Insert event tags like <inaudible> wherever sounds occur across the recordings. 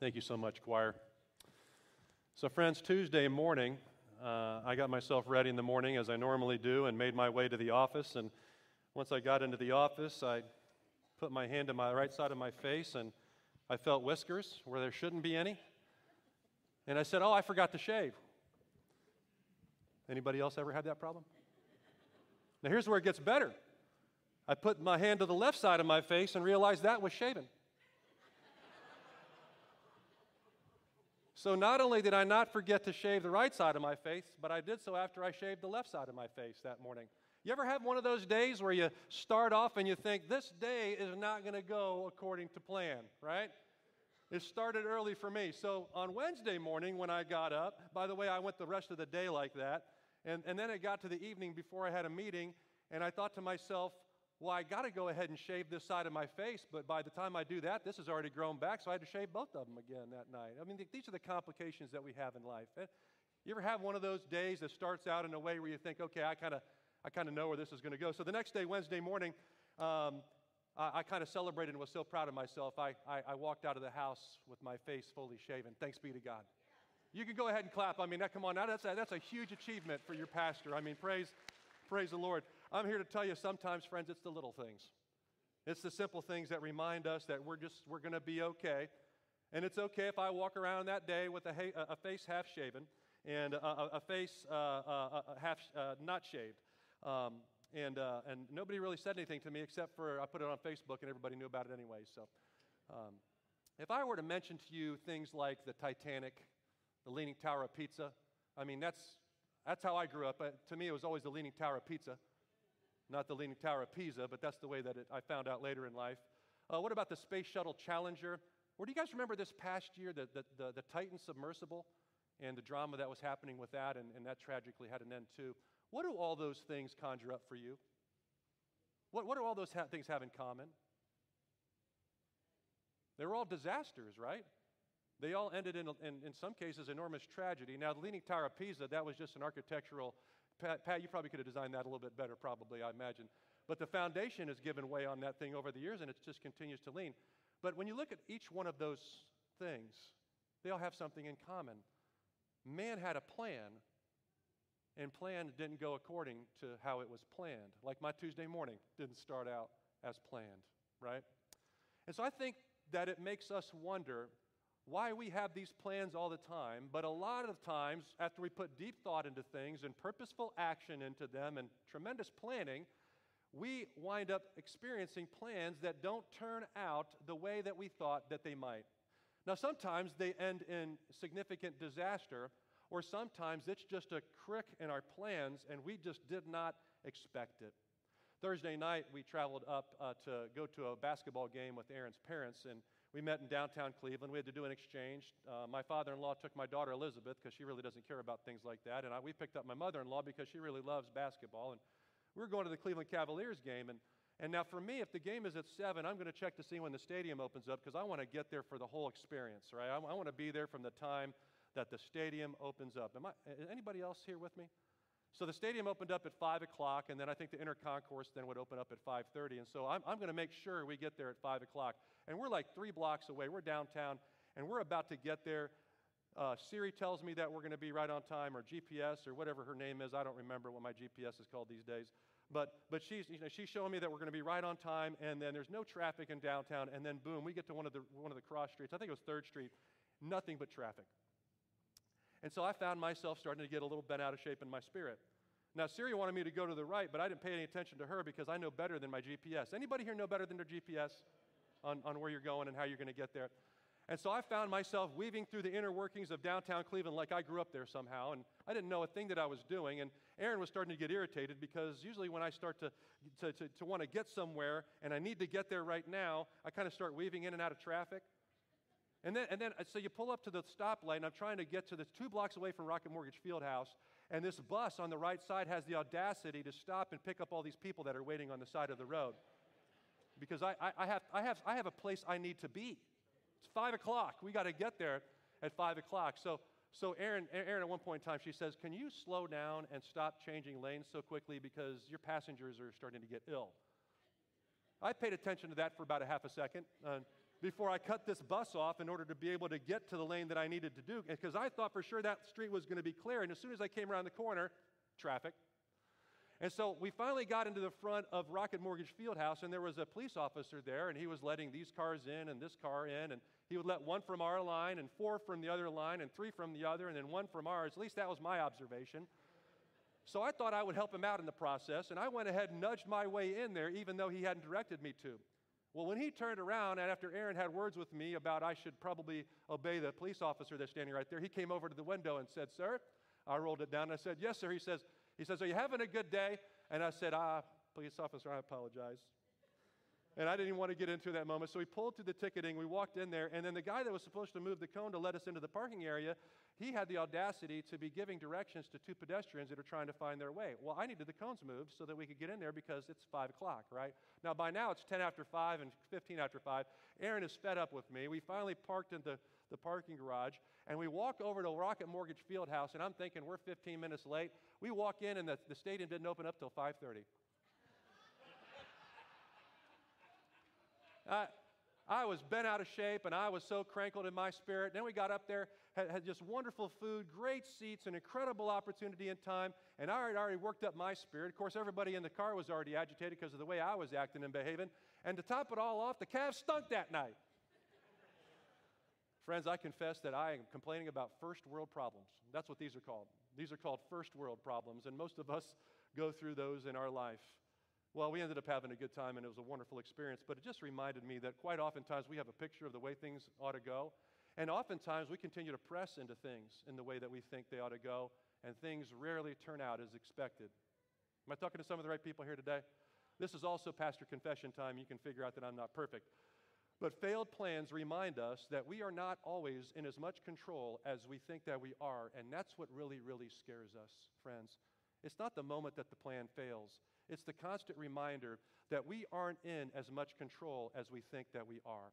Thank you so much, choir. So, friends, Tuesday morning, uh, I got myself ready in the morning as I normally do and made my way to the office. And once I got into the office, I put my hand to my right side of my face and I felt whiskers where there shouldn't be any. And I said, Oh, I forgot to shave. Anybody else ever had that problem? Now, here's where it gets better. I put my hand to the left side of my face and realized that was shaven. So not only did I not forget to shave the right side of my face, but I did so after I shaved the left side of my face that morning. You ever have one of those days where you start off and you think, this day is not going to go according to plan, right? It started early for me. So on Wednesday morning when I got up, by the way, I went the rest of the day like that, and, and then it got to the evening before I had a meeting, and I thought to myself, well, I got to go ahead and shave this side of my face, but by the time I do that, this has already grown back, so I had to shave both of them again that night. I mean, these are the complications that we have in life. Eh, you ever have one of those days that starts out in a way where you think, okay, I kind of I kind of know where this is going to go. So the next day, Wednesday morning, um, I, I kind of celebrated and was so proud of myself. I, I, I walked out of the house with my face fully shaven. Thanks be to God. You can go ahead and clap. I mean, that, come on, now that's a, that's a huge achievement for your pastor. I mean, praise, praise the Lord. I'm here to tell you sometimes, friends, it's the little things. It's the simple things that remind us that we're just, we're going to be okay. And it's okay if I walk around that day with a, a face half shaven and a, a face uh, uh, uh half uh, not shaved. Um, and, uh, and nobody really said anything to me except for I put it on Facebook and everybody knew about it anyway. So um, if I were to mention to you things like the Titanic, the Leaning Tower of Pizza, I mean, that's, that's how I grew up. To me, it was always the Leaning Tower of Pizza not the Leaning Tower of Pisa, but that's the way that it, I found out later in life. Uh, what about the Space Shuttle Challenger? Where do you guys remember this past year, the, the, the, the Titan submersible and the drama that was happening with that, and, and that tragically had an end too? What do all those things conjure up for you? What, what do all those ha- things have in common? They were all disasters, right? They all ended in, in, in some cases, enormous tragedy. Now, the Leaning Tower of Pisa, that was just an architectural Pat, Pat, you probably could have designed that a little bit better, probably, I imagine. But the foundation has given way on that thing over the years, and it just continues to lean. But when you look at each one of those things, they all have something in common. Man had a plan, and plan didn't go according to how it was planned. Like my Tuesday morning didn't start out as planned, right? And so I think that it makes us wonder why we have these plans all the time, but a lot of times, after we put deep thought into things and purposeful action into them and tremendous planning, we wind up experiencing plans that don't turn out the way that we thought that they might. Now, sometimes they end in significant disaster, or sometimes it's just a crick in our plans and we just did not expect it. Thursday night, we traveled up uh, to go to a basketball game with Erin's parents, and we met in downtown Cleveland. We had to do an exchange. Uh, my father in law took my daughter Elizabeth because she really doesn't care about things like that. And I, we picked up my mother in law because she really loves basketball. And we were going to the Cleveland Cavaliers game. And, and now, for me, if the game is at 7, I'm going to check to see when the stadium opens up because I want to get there for the whole experience, right? I, I want to be there from the time that the stadium opens up. Am I, anybody else here with me? So the stadium opened up at 5 o'clock, and then I think the inner concourse then would open up at 5.30. And so I'm, I'm going to make sure we get there at 5 o'clock. And we're like three blocks away. We're downtown, and we're about to get there. Uh, Siri tells me that we're going to be right on time, or GPS, or whatever her name is. I don't remember what my GPS is called these days. But, but she's, you know, she's showing me that we're going to be right on time, and then there's no traffic in downtown, and then boom, we get to one of the, one of the cross streets. I think it was 3rd Street. Nothing but traffic. And so I found myself starting to get a little bent out of shape in my spirit. Now, Siri wanted me to go to the right, but I didn't pay any attention to her because I know better than my GPS. Anybody here know better than their GPS on, on where you're going and how you're going to get there? And so I found myself weaving through the inner workings of downtown Cleveland like I grew up there somehow, and I didn't know a thing that I was doing. And Erin was starting to get irritated because usually when I start to, to, to, to want to get somewhere and I need to get there right now, I kind of start weaving in and out of traffic. And then, and then, uh, so you pull up to the stoplight, and I'm trying to get to the two blocks away from Rocket Mortgage Fieldhouse, and this bus on the right side has the audacity to stop and pick up all these people that are waiting on the side of the road. Because I, I, I have, I, have, I have a place I need to be. It's five o'clock. We got to get there at five o'clock. So, so Erin, Erin, at one point in time, she says, Can you slow down and stop changing lanes so quickly because your passengers are starting to get ill? I paid attention to that for about a half a second. Uh, before I cut this bus off in order to be able to get to the lane that I needed to do. Because I thought for sure that street was going to be clear. And as soon as I came around the corner, traffic. And so we finally got into the front of Rocket Mortgage Fieldhouse, and there was a police officer there, and he was letting these cars in and this car in, and he would let one from our line, and four from the other line, and three from the other, and then one from ours. At least that was my observation. So I thought I would help him out in the process, and I went ahead and nudged my way in there, even though he hadn't directed me to. Well, when he turned around, and after Erin had words with me about I should probably obey the police officer that's standing right there, he came over to the window and said, Sir, I rolled it down, and I said, Yes, sir. He says, he says, Are you having a good day? And I said, Ah, police officer, I apologize. And I didn't even want to get into that moment. So we pulled through the ticketing, we walked in there, and then the guy that was supposed to move the cone to let us into the parking area, he had the audacity to be giving directions to two pedestrians that are trying to find their way. Well, I needed the cones moved so that we could get in there because it's 5 o'clock, right? Now, by now it's 10 after 5 and 15 after 5. Erin is fed up with me. We finally parked in the, the parking garage, and we walk over to Rocket Mortgage Fieldhouse, and I'm thinking we're 15 minutes late. We walk in, and the, the stadium didn't open up till 5.30. <laughs> I, I was bent out of shape and I was so crankled in my spirit. Then we got up there, had, had just wonderful food, great seats, an incredible opportunity and time. And I had already worked up my spirit. Of course, everybody in the car was already agitated because of the way I was acting and behaving. And to top it all off, the Cavs stunk that night. <laughs> Friends, I confess that I am complaining about first world problems. That's what these are called. These are called first world problems, and most of us go through those in our life. Well, we ended up having a good time and it was a wonderful experience, but it just reminded me that quite oftentimes we have a picture of the way things ought to go, and oftentimes we continue to press into things in the way that we think they ought to go, and things rarely turn out as expected. Am I talking to some of the right people here today? This is also pastor confession time. You can figure out that I'm not perfect. But failed plans remind us that we are not always in as much control as we think that we are, and that's what really, really scares us, friends. It's not the moment that the plan fails, it's the constant reminder that we aren't in as much control as we think that we are.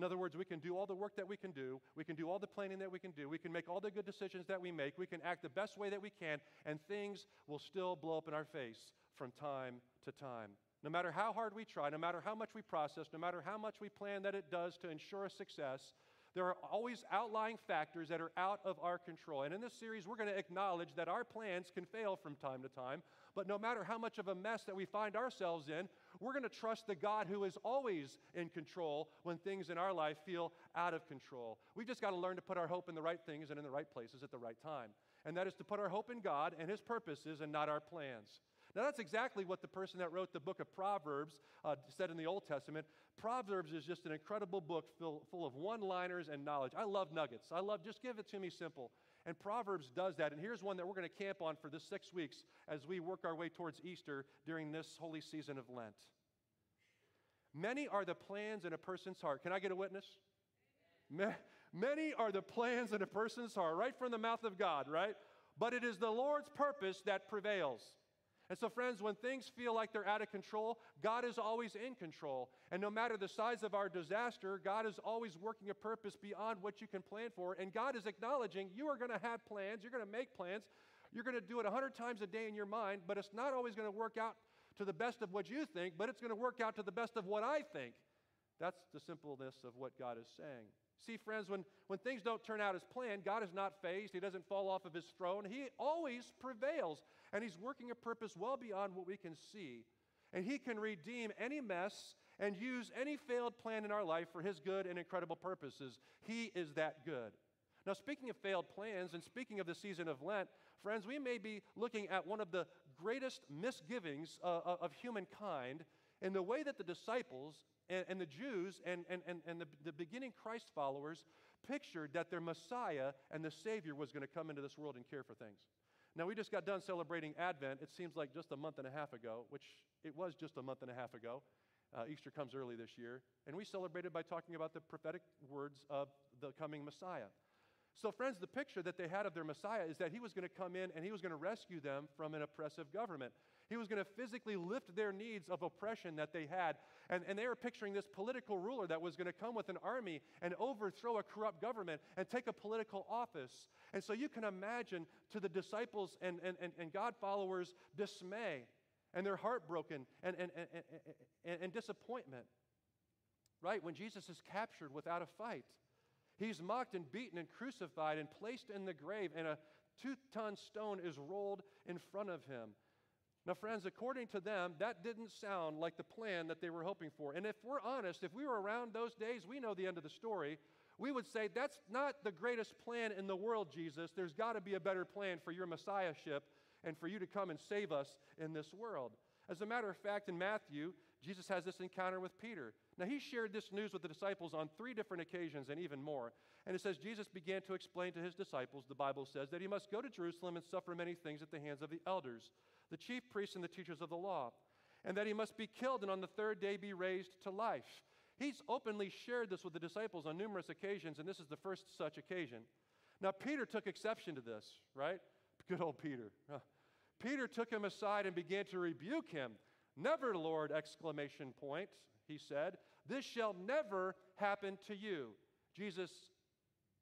In other words, we can do all the work that we can do, we can do all the planning that we can do, we can make all the good decisions that we make, we can act the best way that we can, and things will still blow up in our face from time to time. No matter how hard we try, no matter how much we process, no matter how much we plan that it does to ensure a success, there are always outlying factors that are out of our control. And in this series, we're going to acknowledge that our plans can fail from time to time. But no matter how much of a mess that we find ourselves in, we're going to trust the God who is always in control when things in our life feel out of control. We've just got to learn to put our hope in the right things and in the right places at the right time. And that is to put our hope in God and His purposes and not our plans. Now, that's exactly what the person that wrote the book of Proverbs uh, said in the Old Testament. Proverbs is just an incredible book full, full of one liners and knowledge. I love nuggets. I love, just give it to me simple. And Proverbs does that. And here's one that we're going to camp on for this six weeks as we work our way towards Easter during this holy season of Lent. Many are the plans in a person's heart. Can I get a witness? Many are the plans in a person's heart, right from the mouth of God, right? But it is the Lord's purpose that prevails. And so, friends, when things feel like they're out of control, God is always in control. And no matter the size of our disaster, God is always working a purpose beyond what you can plan for. And God is acknowledging you are going to have plans, you're going to make plans, you're going to do it 100 times a day in your mind, but it's not always going to work out to the best of what you think, but it's going to work out to the best of what I think. That's the simpleness of what God is saying. See, friends, when, when things don't turn out as planned, God is not fazed. He doesn't fall off of his throne. He always prevails, and he's working a purpose well beyond what we can see. And he can redeem any mess and use any failed plan in our life for his good and incredible purposes. He is that good. Now, speaking of failed plans and speaking of the season of Lent, friends, we may be looking at one of the greatest misgivings uh, of humankind in the way that the disciples and, and the Jews and, and, and, and the, the beginning Christ followers pictured that their Messiah and the Savior was going to come into this world and care for things. Now, we just got done celebrating Advent. It seems like just a month and a half ago, which it was just a month and a half ago. Uh, Easter comes early this year. And we celebrated by talking about the prophetic words of the coming Messiah. So, friends, the picture that they had of their Messiah is that he was going to come in and he was going to rescue them from an oppressive government. He was going to physically lift their needs of oppression that they had. And, and they were picturing this political ruler that was going to come with an army and overthrow a corrupt government and take a political office. And so you can imagine to the disciples and, and, and, and God followers dismay and their heartbroken and, and, and, and, and disappointment. right? When Jesus is captured without a fight. He's mocked and beaten and crucified and placed in the grave, and a two ton stone is rolled in front of him. Now, friends, according to them, that didn't sound like the plan that they were hoping for. And if we're honest, if we were around those days, we know the end of the story. We would say, That's not the greatest plan in the world, Jesus. There's got to be a better plan for your messiahship and for you to come and save us in this world. As a matter of fact, in Matthew, Jesus has this encounter with Peter. Now, he shared this news with the disciples on three different occasions and even more. And it says, Jesus began to explain to his disciples, the Bible says, that he must go to Jerusalem and suffer many things at the hands of the elders, the chief priests, and the teachers of the law, and that he must be killed and on the third day be raised to life. He's openly shared this with the disciples on numerous occasions, and this is the first such occasion. Now, Peter took exception to this, right? Good old Peter. Peter took him aside and began to rebuke him. Never, Lord, exclamation point, he said. This shall never happen to you. Jesus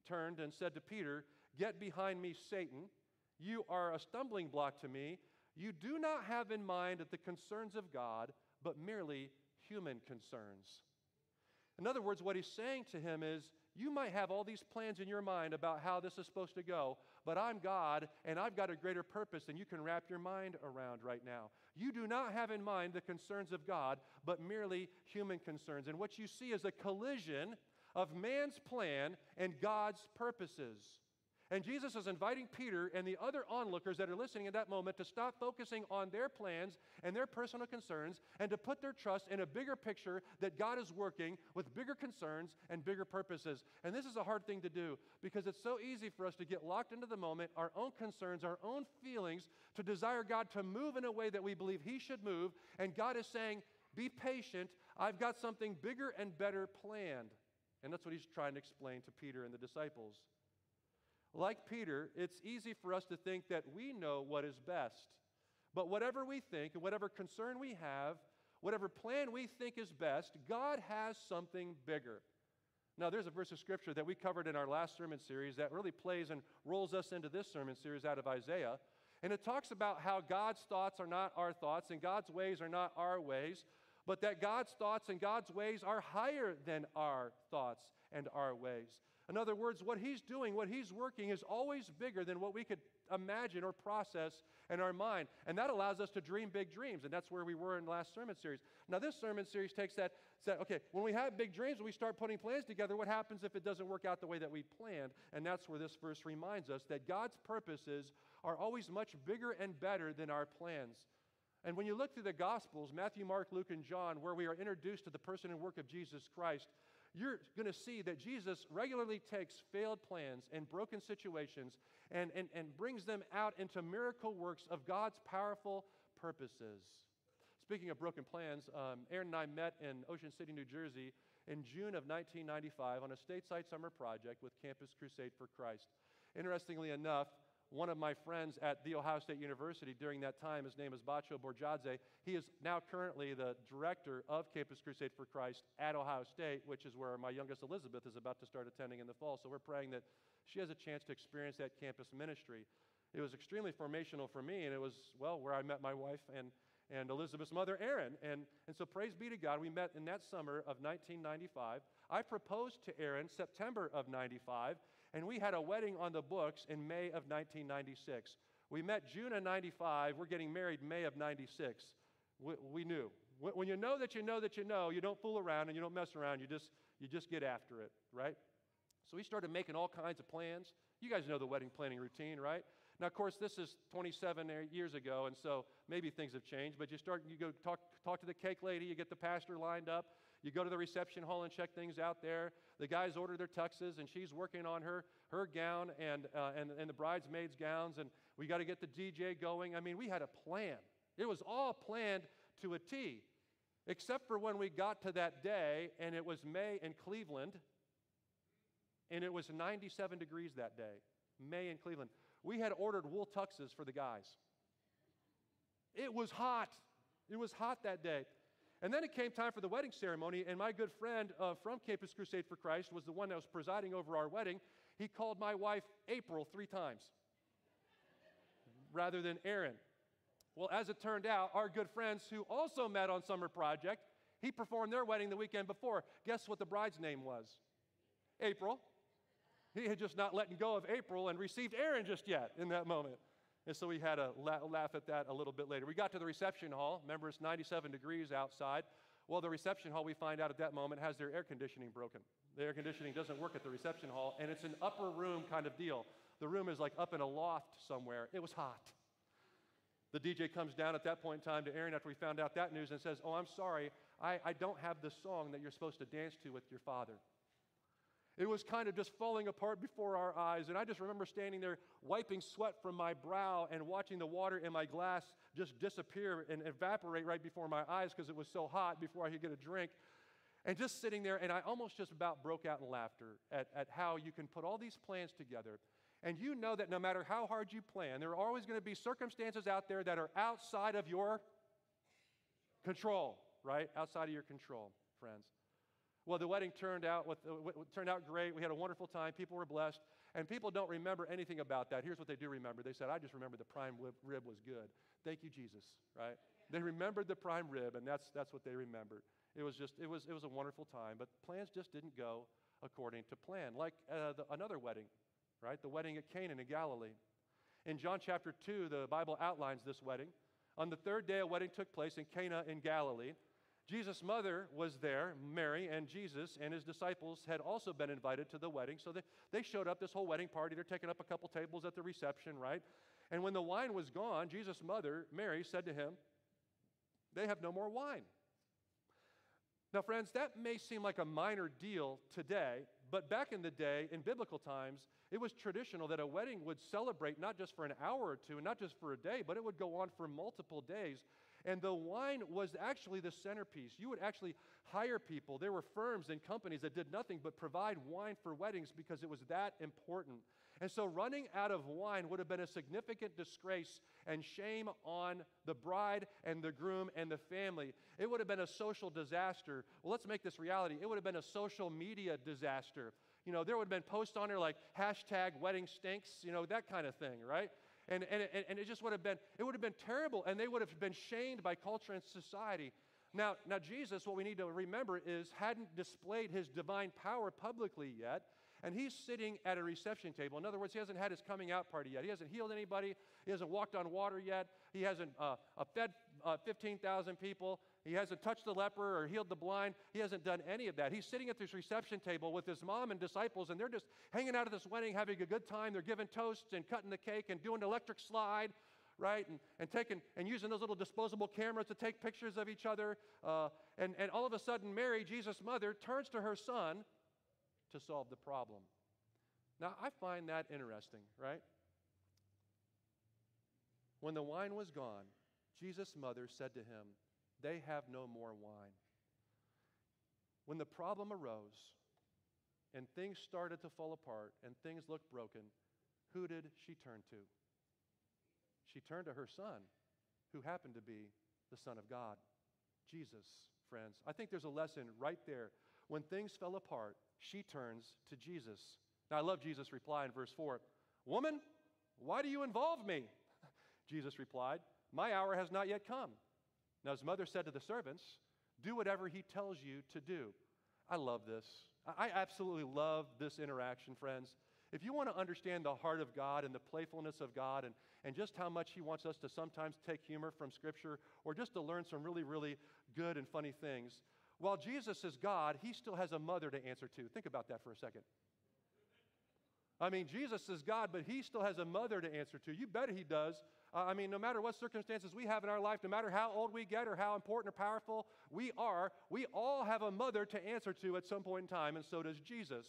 turned and said to Peter, Get behind me, Satan. You are a stumbling block to me. You do not have in mind the concerns of God, but merely human concerns. In other words, what he's saying to him is, you might have all these plans in your mind about how this is supposed to go, but I'm God and I've got a greater purpose than you can wrap your mind around right now. You do not have in mind the concerns of God, but merely human concerns. And what you see is a collision of man's plan and God's purposes. And Jesus is inviting Peter and the other onlookers that are listening at that moment to stop focusing on their plans and their personal concerns and to put their trust in a bigger picture that God is working with bigger concerns and bigger purposes. And this is a hard thing to do because it's so easy for us to get locked into the moment, our own concerns, our own feelings, to desire God to move in a way that we believe He should move. And God is saying, Be patient. I've got something bigger and better planned. And that's what He's trying to explain to Peter and the disciples. Like Peter, it's easy for us to think that we know what is best. But whatever we think and whatever concern we have, whatever plan we think is best, God has something bigger. Now, there's a verse of scripture that we covered in our last sermon series that really plays and rolls us into this sermon series out of Isaiah. And it talks about how God's thoughts are not our thoughts and God's ways are not our ways, but that God's thoughts and God's ways are higher than our thoughts and our ways. In other words, what he's doing, what he's working, is always bigger than what we could imagine or process in our mind. And that allows us to dream big dreams. And that's where we were in the last sermon series. Now, this sermon series takes that, said, okay, when we have big dreams we start putting plans together, what happens if it doesn't work out the way that we planned? And that's where this verse reminds us that God's purposes are always much bigger and better than our plans. And when you look through the Gospels, Matthew, Mark, Luke, and John, where we are introduced to the person and work of Jesus Christ, you're going to see that Jesus regularly takes failed plans and broken situations and, and, and brings them out into miracle works of God's powerful purposes. Speaking of broken plans, um, Erin and I met in Ocean City, New Jersey in June of 1995 on a stateside summer project with Campus Crusade for Christ. Interestingly enough, one of my friends at The Ohio State University during that time, his name is Baccio Borgiadze. He is now currently the director of Campus Crusade for Christ at Ohio State, which is where my youngest Elizabeth is about to start attending in the fall. So we're praying that she has a chance to experience that campus ministry. It was extremely formational for me, and it was, well, where I met my wife and, and Elizabeth's mother, Erin. And, and so praise be to God, we met in that summer of 1995. I proposed to Erin September of 95, and we had a wedding on the books in May of 1996. We met June of 95. We're getting married May of 96. We, we knew. When you know that you know that you know, you don't fool around and you don't mess around. You just, you just get after it, right? So we started making all kinds of plans. You guys know the wedding planning routine, right? Now, of course, this is 27 years ago, and so maybe things have changed, but you start, you go talk, talk to the cake lady, you get the pastor lined up, you go to the reception hall and check things out there. The guys order their tuxes, and she's working on her, her gown and, uh, and, and the bridesmaids' gowns, and we got to get the DJ going. I mean, we had a plan. It was all planned to a T, except for when we got to that day, and it was May in Cleveland, and it was 97 degrees that day. May in Cleveland. We had ordered wool tuxes for the guys. It was hot. It was hot that day. And then it came time for the wedding ceremony, and my good friend uh, from Campus Crusade for Christ was the one that was presiding over our wedding. He called my wife April three times rather than Erin. Well, as it turned out, our good friends who also met on Summer Project, He performed their wedding the weekend before. Guess what the bride's name was? April. He had just not letting go of April and received Erin just yet in that moment. And so we had a la- laugh at that a little bit later. We got to the reception hall. Remember, it's 97 degrees outside. Well, the reception hall, we find out at that moment, has their air conditioning broken. The air conditioning doesn't work at the reception hall, and it's an upper room kind of deal. The room is like up in a loft somewhere. It was hot. The DJ comes down at that point in time to Erin after we found out that news and says, Oh, I'm sorry, I, I don't have the song that you're supposed to dance to with your father. It was kind of just falling apart before our eyes. And I just remember standing there wiping sweat from my brow and watching the water in my glass just disappear and evaporate right before my eyes because it was so hot before I could get a drink. And just sitting there, and I almost just about broke out in laughter at, at how you can put all these plans together. And you know that no matter how hard you plan, there are always going to be circumstances out there that are outside of your control, right? Outside of your control, friends. Well, the wedding turned out, with, uh, turned out great. We had a wonderful time. People were blessed. And people don't remember anything about that. Here's what they do remember. They said, I just remember the prime rib was good. Thank you, Jesus, right? They remembered the prime rib, and that's, that's what they remembered. It was just, it was, it was a wonderful time. But plans just didn't go according to plan. Like uh, the, another wedding, right? The wedding at Cana in Galilee. In John chapter 2, the Bible outlines this wedding. On the third day, a wedding took place in Cana in Galilee. Jesus' mother was there, Mary, and Jesus and his disciples had also been invited to the wedding. So they, they showed up, this whole wedding party. They're taking up a couple tables at the reception, right? And when the wine was gone, Jesus' mother, Mary, said to him, They have no more wine. Now, friends, that may seem like a minor deal today, but back in the day, in biblical times, it was traditional that a wedding would celebrate not just for an hour or two, and not just for a day, but it would go on for multiple days. And the wine was actually the centerpiece. You would actually hire people. There were firms and companies that did nothing but provide wine for weddings because it was that important. And so running out of wine would have been a significant disgrace and shame on the bride and the groom and the family. It would have been a social disaster. Well, let's make this reality. It would have been a social media disaster. You know, there would have been posts on there like hashtag wedding stinks, you know, that kind of thing, right? And, and, and it just would have been, it would have been terrible, and they would have been shamed by culture and society. Now, now Jesus, what we need to remember is hadn't displayed his divine power publicly yet, and he's sitting at a reception table. In other words, he hasn't had his coming out party yet. He hasn't healed anybody. He hasn't walked on water yet. He hasn't uh, uh, fed uh, 15,000 people. He hasn't touched the leper or healed the blind. He hasn't done any of that. He's sitting at this reception table with his mom and disciples, and they're just hanging out at this wedding, having a good time. They're giving toasts and cutting the cake and doing electric slide, right? And, and taking and using those little disposable cameras to take pictures of each other. Uh, and, and all of a sudden, Mary, Jesus' mother, turns to her son to solve the problem. Now, I find that interesting, right? When the wine was gone, Jesus' mother said to him, they have no more wine. When the problem arose and things started to fall apart and things looked broken, who did she turn to? She turned to her son, who happened to be the Son of God, Jesus, friends. I think there's a lesson right there. When things fell apart, she turns to Jesus. Now, I love Jesus' reply in verse 4 Woman, why do you involve me? <laughs> Jesus replied, My hour has not yet come. Now his mother said to the servants, Do whatever he tells you to do. I love this. I absolutely love this interaction, friends. If you want to understand the heart of God and the playfulness of God and, and just how much He wants us to sometimes take humor from Scripture or just to learn some really, really good and funny things, while Jesus is God, He still has a mother to answer to. Think about that for a second. I mean, Jesus is God, but He still has a mother to answer to. You bet He does. Uh, I mean, no matter what circumstances we have in our life, no matter how old we get or how important or powerful we are, we all have a mother to answer to at some point in time, and so does Jesus.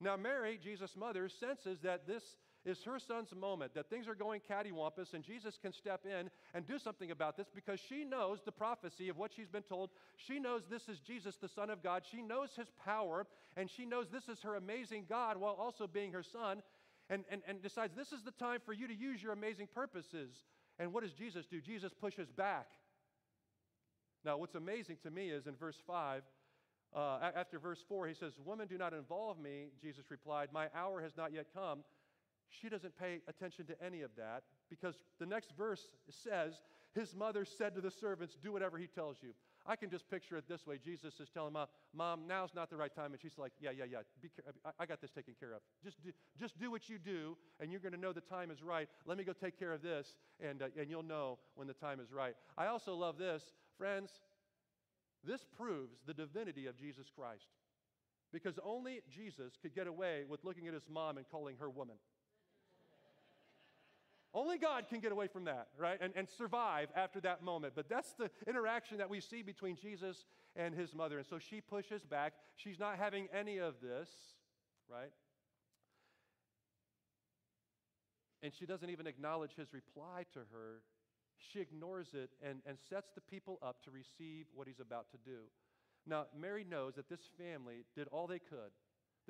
Now, Mary, Jesus' mother, senses that this is her son's moment, that things are going cattywampus, and Jesus can step in and do something about this because she knows the prophecy of what she's been told. She knows this is Jesus, the Son of God. She knows his power, and she knows this is her amazing God while also being her son and, and, and decides this is the time for you to use your amazing purposes. And what does Jesus do? Jesus pushes back. Now, what's amazing to me is in verse 5, uh, after verse 4, he says, Woman, do not involve me. Jesus replied, My hour has not yet come. She doesn't pay attention to any of that because the next verse says, His mother said to the servants, Do whatever he tells you. I can just picture it this way. Jesus is telling mom, Mom, now's not the right time. And she's like, Yeah, yeah, yeah. Be, I, I got this taken care of. Just do, just do what you do, and you're going to know the time is right. Let me go take care of this, and, uh, and you'll know when the time is right. I also love this. Friends, this proves the divinity of Jesus Christ. Because only Jesus could get away with looking at his mom and calling her woman. Only God can get away from that, right? And, and survive after that moment. But that's the interaction that we see between Jesus and his mother. And so she pushes back. She's not having any of this, right? And she doesn't even acknowledge his reply to her. She ignores it and, and sets the people up to receive what he's about to do. Now, Mary knows that this family did all they could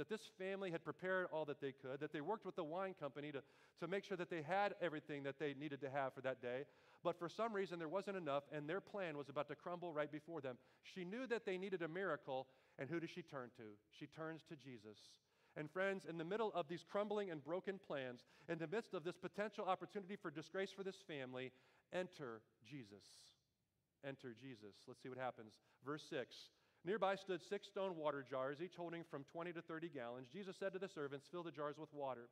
that this family had prepared all that they could, that they worked with the wine company to, to make sure that they had everything that they needed to have for that day. But for some reason, there wasn't enough, and their plan was about to crumble right before them. She knew that they needed a miracle, and who does she turn to? She turns to Jesus. And friends, in the middle of these crumbling and broken plans, in the midst of this potential opportunity for disgrace for this family, enter Jesus. Enter Jesus. Let's see what happens. Verse 6 Nearby stood six stone water jars, each holding from 20 to 30 gallons. Jesus said to the servants, Fill the jars with water.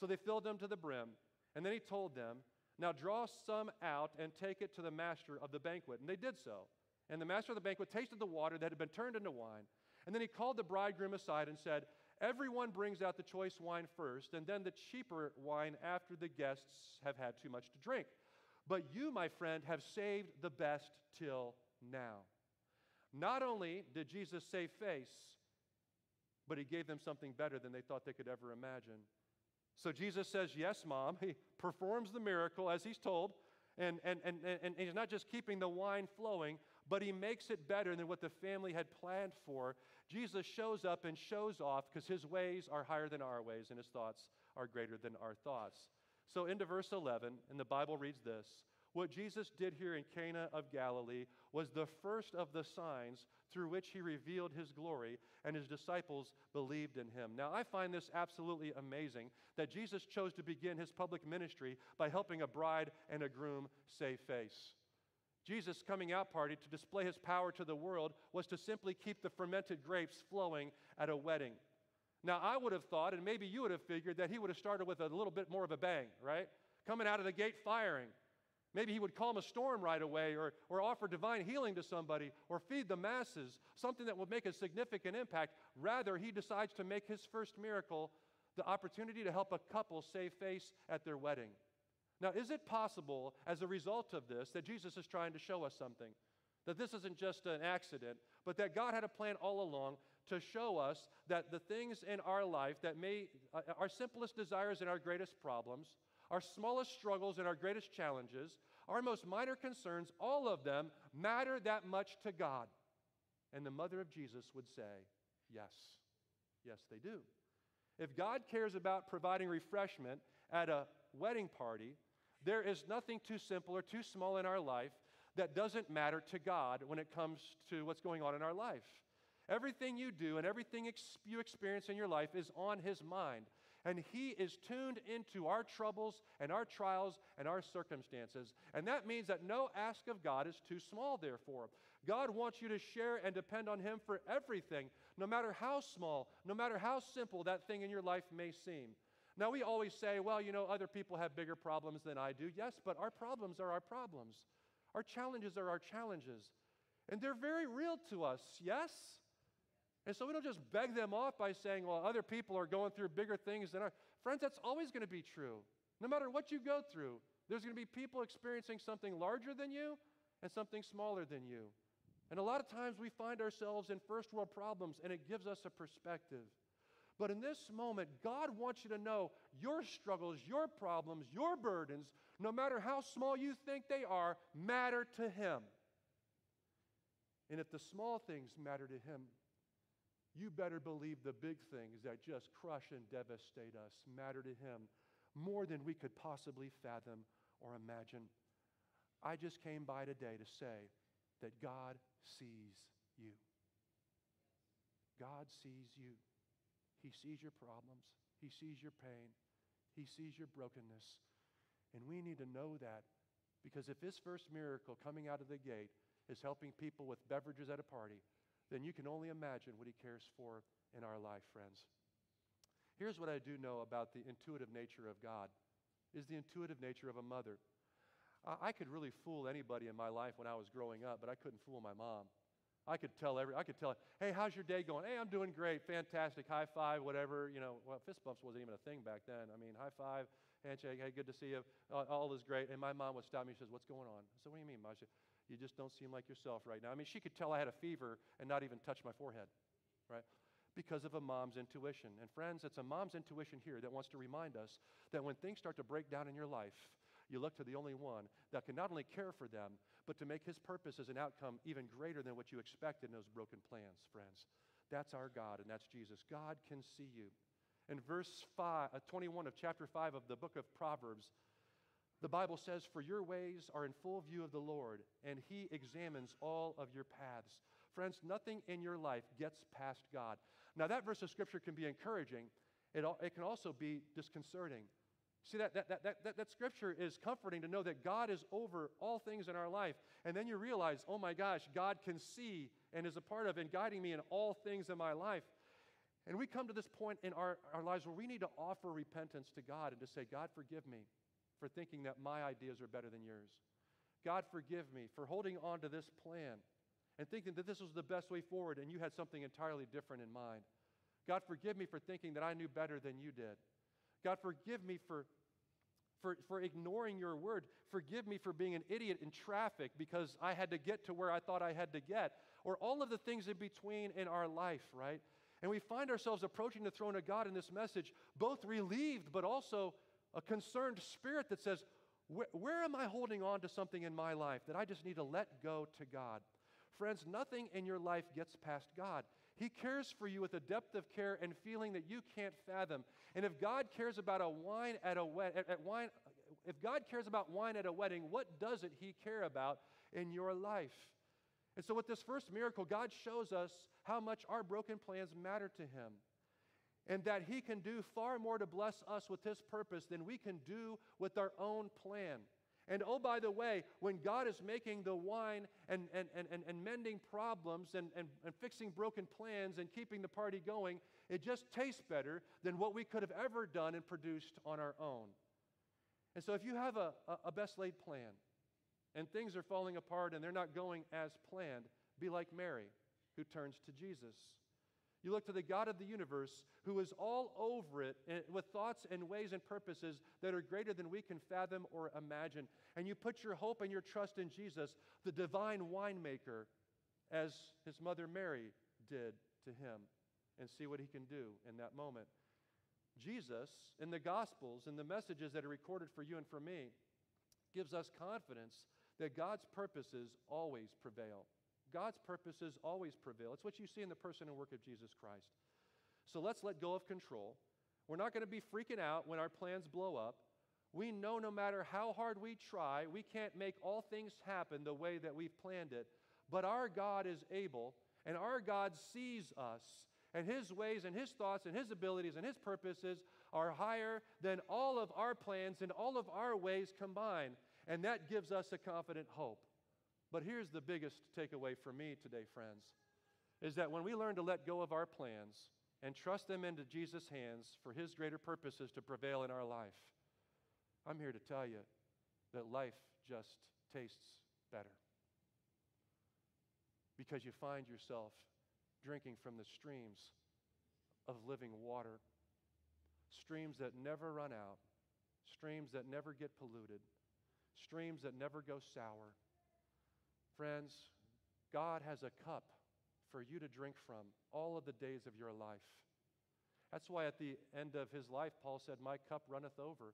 So they filled them to the brim. And then he told them, Now draw some out and take it to the master of the banquet. And they did so. And the master of the banquet tasted the water that had been turned into wine. And then he called the bridegroom aside and said, Everyone brings out the choice wine first, and then the cheaper wine after the guests have had too much to drink. But you, my friend, have saved the best till now. Not only did Jesus save face, but he gave them something better than they thought they could ever imagine. So Jesus says, Yes, mom. <laughs> He performs the miracle as he's told. And, and, and, and he's not just keeping the wine flowing, but he makes it better than what the family had planned for. Jesus shows up and shows off because his ways are higher than our ways and his thoughts are greater than our thoughts. So, into verse 11, and the Bible reads this what Jesus did here in Cana of Galilee was the first of the signs through which he revealed his glory, and his disciples believed in him. Now, I find this absolutely amazing that Jesus chose to begin his public ministry by helping a bride and a groom save face. Jesus' coming out party to display his power to the world was to simply keep the fermented grapes flowing at a wedding. Now, I would have thought, and maybe you would have figured, that he would have started with a little bit more of a bang, right? Coming out of the gate firing. Maybe he would calm a storm right away or, or offer divine healing to somebody or feed the masses, something that would make a significant impact. Rather, he decides to make his first miracle the opportunity to help a couple save face at their wedding. Now, is it possible, as a result of this, that Jesus is trying to show us something? That this isn't just an accident, but that God had a plan all along to show us that the things in our life that may, uh, our simplest desires and our greatest problems, our smallest struggles and our greatest challenges, our most minor concerns, all of them matter that much to God. And the mother of Jesus would say, Yes, yes, they do. If God cares about providing refreshment at a wedding party, there is nothing too simple or too small in our life that doesn't matter to God when it comes to what's going on in our life. Everything you do and everything ex- you experience in your life is on His mind and He is tuned into our troubles and our trials and our circumstances. And that means that no ask of God is too small, therefore. God wants you to share and depend on Him for everything, no matter how small, no matter how simple that thing in your life may seem. Now, we always say, well, you know, other people have bigger problems than I do. Yes, but our problems are our problems. Our challenges are our challenges. And they're very real to us, yes? And so we don't just beg them off by saying, well, other people are going through bigger things than our. Friends, that's always going to be true. No matter what you go through, there's going to be people experiencing something larger than you and something smaller than you. And a lot of times we find ourselves in first world problems and it gives us a perspective. But in this moment, God wants you to know your struggles, your problems, your burdens, no matter how small you think they are, matter to Him. And if the small things matter to Him, you better believe the big things that just crush and devastate us matter to Him more than we could possibly fathom or imagine. I just came by today to say that God sees you. God sees you. He sees your problems, He sees your pain, He sees your brokenness. And we need to know that because if His first miracle coming out of the gate is helping people with beverages at a party, then you can only imagine what He cares for in our life, friends. Here's what I do know about the intuitive nature of God is the intuitive nature of a mother. I could really fool anybody in my life when I was growing up, but I couldn't fool my mom. I could tell every, I could tell, hey, how's your day going? Hey, I'm doing great, fantastic, high five, whatever. You know, well, fist bumps wasn't even a thing back then. I mean, high five, handshake, hey, good to see you. All, all is great. And my mom would stop me. She says, what's going on? I said, what do you mean, Masha? You just don't seem like yourself right now. I mean, she could tell I had a fever and not even touch my forehead, right? Because of a mom's intuition. And friends, it's a mom's intuition here that wants to remind us that when things start to break down in your life, you look to the only one that can not only care for them, but to make his purpose as an outcome even greater than what you expected in those broken plans, friends. That's our God, and that's Jesus. God can see you. In verse five, uh, 21 of chapter 5 of the book of Proverbs, the Bible says, For your ways are in full view of the Lord, and he examines all of your paths. Friends, nothing in your life gets past God. Now, that verse of scripture can be encouraging, it, it can also be disconcerting. See, that, that, that, that, that scripture is comforting to know that God is over all things in our life. And then you realize, oh my gosh, God can see and is a part of and guiding me in all things in my life. And we come to this point in our, our lives where we need to offer repentance to God and to say, God, forgive me for thinking that my ideas are better than yours. God, forgive me for holding on to this plan and thinking that this was the best way forward and you had something entirely different in mind. God, forgive me for thinking that I knew better than you did. God, forgive me for, for, for ignoring your word. Forgive me for being an idiot in traffic because I had to get to where I thought I had to get. Or all of the things in between in our life, right? And we find ourselves approaching the throne of God in this message, both relieved, but also a concerned spirit that says, where, where am I holding on to something in my life that I just need to let go to God? Friends, nothing in your life gets past God. He cares for you with a depth of care and feeling that you can't fathom. And if God cares about a wine at a wed- at, at wine, if God cares about wine at a wedding, what doesn't He care about in your life? And so, with this first miracle, God shows us how much our broken plans matter to Him. And that He can do far more to bless us with His purpose than we can do with our own plan. And oh, by the way, when God is making the wine and, and, and, and, mending problems and, and, and fixing broken plans and keeping the party going, it just tastes better than what we could have ever done and produced on our own. And so if you have a, a, a best laid plan and things are falling apart and they're not going as planned, be like Mary, who turns to Jesus. You look to the God of the universe who is all over it with thoughts and ways and purposes that are greater than we can fathom or imagine. And you put your hope and your trust in Jesus, the divine winemaker, as his mother Mary did to him, and see what he can do in that moment. Jesus, in the Gospels, in the messages that are recorded for you and for me, gives us confidence that God's purposes always prevail. God's purposes always prevail. It's what you see in the person and work of Jesus Christ. So let's let go of control. We're not going to be freaking out when our plans blow up. We know no matter how hard we try, we can't make all things happen the way that we've planned it. But our God is able, and our God sees us, and His ways and His thoughts and His abilities and His purposes are higher than all of our plans and all of our ways combined. And that gives us a confident hope. But here's the biggest takeaway for me today, friends, is that when we learn to let go of our plans and trust them into Jesus' hands for his greater purposes to prevail in our life, I'm here to tell you that life just tastes better. Because you find yourself drinking from the streams of living water, streams that never run out, streams that never get polluted, streams that never go sour Friends, God has a cup for you to drink from all of the days of your life. That's why at the end of his life, Paul said, My cup runneth over.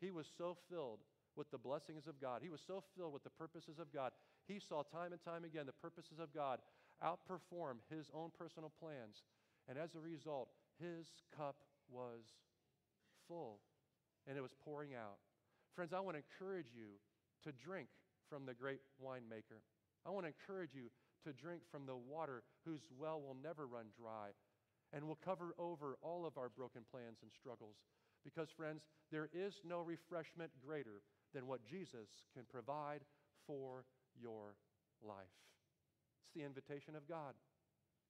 He was so filled with the blessings of God. He was so filled with the purposes of God. He saw time and time again the purposes of God outperform his own personal plans. And as a result, his cup was full and it was pouring out. Friends, I want to encourage you to drink from the great winemaker. I want to encourage you to drink from the water whose well will never run dry and will cover over all of our broken plans and struggles. Because, friends, there is no refreshment greater than what Jesus can provide for your life. It's the invitation of God.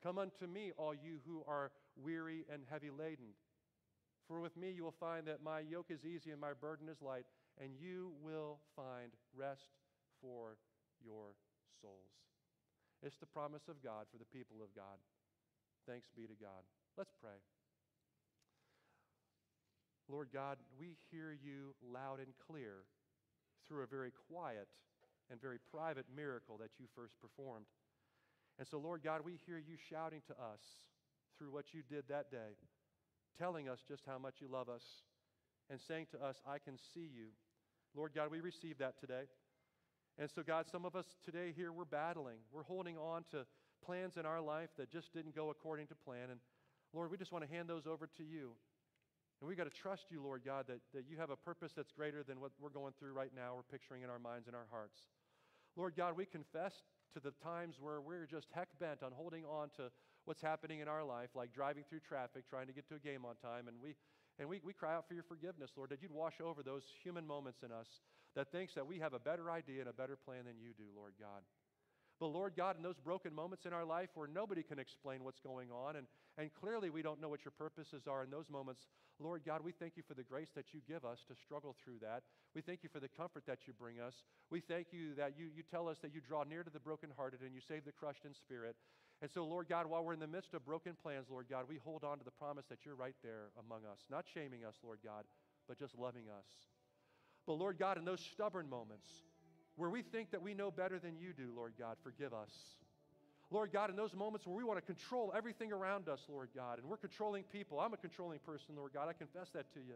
Come unto me, all you who are weary and heavy laden. For with me you will find that my yoke is easy and my burden is light, and you will find rest for your souls. It's the promise of God for the people of God. Thanks be to God. Let's pray. Lord God, we hear you loud and clear through a very quiet and very private miracle that you first performed. And so, Lord God, we hear you shouting to us through what you did that day, telling us just how much you love us, and saying to us, I can see you. Lord God, we receive that today. And so, God, some of us today here, we're battling. We're holding on to plans in our life that just didn't go according to plan. And Lord, we just want to hand those over to you. And we've got to trust you, Lord God, that, that you have a purpose that's greater than what we're going through right now, we're picturing in our minds and our hearts. Lord God, we confess to the times where we're just heck bent on holding on to what's happening in our life, like driving through traffic, trying to get to a game on time. And we, and we, we cry out for your forgiveness, Lord, that you'd wash over those human moments in us that thinks that we have a better idea and a better plan than you do, Lord God. But Lord God, in those broken moments in our life where nobody can explain what's going on, and, and clearly we don't know what your purposes are in those moments, Lord God, we thank you for the grace that you give us to struggle through that. We thank you for the comfort that you bring us. We thank you that you, you tell us that you draw near to the brokenhearted and you save the crushed in spirit. And so, Lord God, while we're in the midst of broken plans, Lord God, we hold on to the promise that you're right there among us, not shaming us, Lord God, but just loving us. But Lord God, in those stubborn moments, where we think that we know better than you do, Lord God, forgive us. Lord God, in those moments where we want to control everything around us, Lord God, and we're controlling people, I'm a controlling person, Lord God, I confess that to you.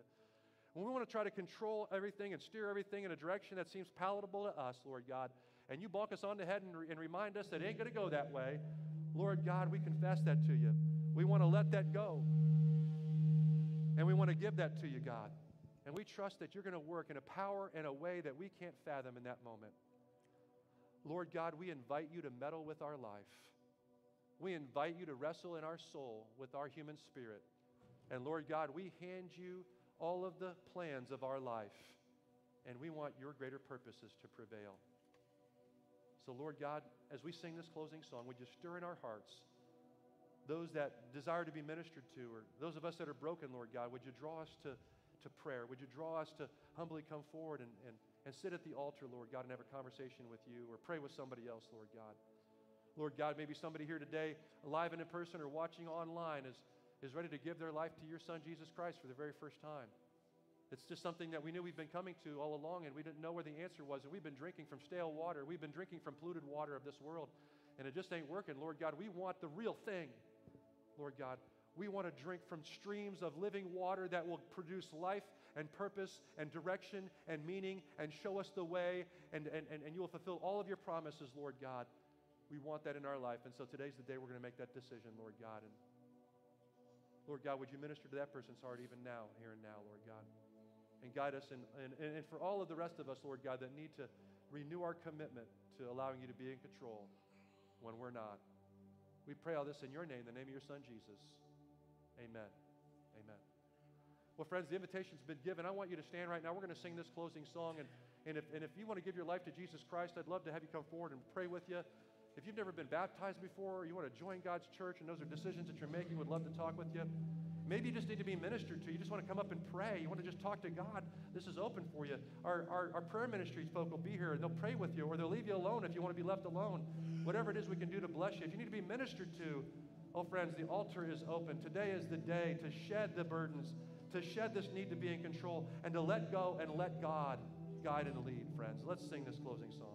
When we want to try to control everything and steer everything in a direction that seems palatable to us, Lord God, and you balk us on the head and, re- and remind us that it ain't going to go that way, Lord God, we confess that to you. We want to let that go. And we want to give that to you, God. And we trust that you're going to work in a power and a way that we can't fathom in that moment. Lord God, we invite you to meddle with our life. We invite you to wrestle in our soul with our human spirit. And Lord God, we hand you all of the plans of our life, and we want your greater purposes to prevail. So, Lord God, as we sing this closing song, would you stir in our hearts those that desire to be ministered to, or those of us that are broken, Lord God, would you draw us to to prayer. Would you draw us to humbly come forward and, and, and sit at the altar, Lord God, and have a conversation with you or pray with somebody else, Lord God? Lord God, maybe somebody here today, alive and in person or watching online, is, is ready to give their life to your Son, Jesus Christ, for the very first time. It's just something that we knew we've been coming to all along, and we didn't know where the answer was. And we've been drinking from stale water. We've been drinking from polluted water of this world, and it just ain't working. Lord God, we want the real thing. Lord God, we want to drink from streams of living water that will produce life and purpose and direction and meaning and show us the way, and, and, and, and you will fulfill all of your promises, Lord God. We want that in our life. And so today's the day we're going to make that decision, Lord God. And Lord God, would you minister to that person's heart even now, here and now, Lord God? And guide us. And, and, and for all of the rest of us, Lord God, that need to renew our commitment to allowing you to be in control when we're not. We pray all this in your name, the name of your Son, Jesus. Amen. Amen. Well, friends, the invitation's been given. I want you to stand right now. We're going to sing this closing song. And, and, if, and if you want to give your life to Jesus Christ, I'd love to have you come forward and pray with you. If you've never been baptized before, or you want to join God's church, and those are decisions that you're making, would love to talk with you. Maybe you just need to be ministered to. You just want to come up and pray. You want to just talk to God. This is open for you. Our, our, our prayer ministries folk will be here and they'll pray with you, or they'll leave you alone if you want to be left alone. Whatever it is we can do to bless you. If you need to be ministered to, Oh, friends, the altar is open. Today is the day to shed the burdens, to shed this need to be in control, and to let go and let God guide and lead, friends. Let's sing this closing song.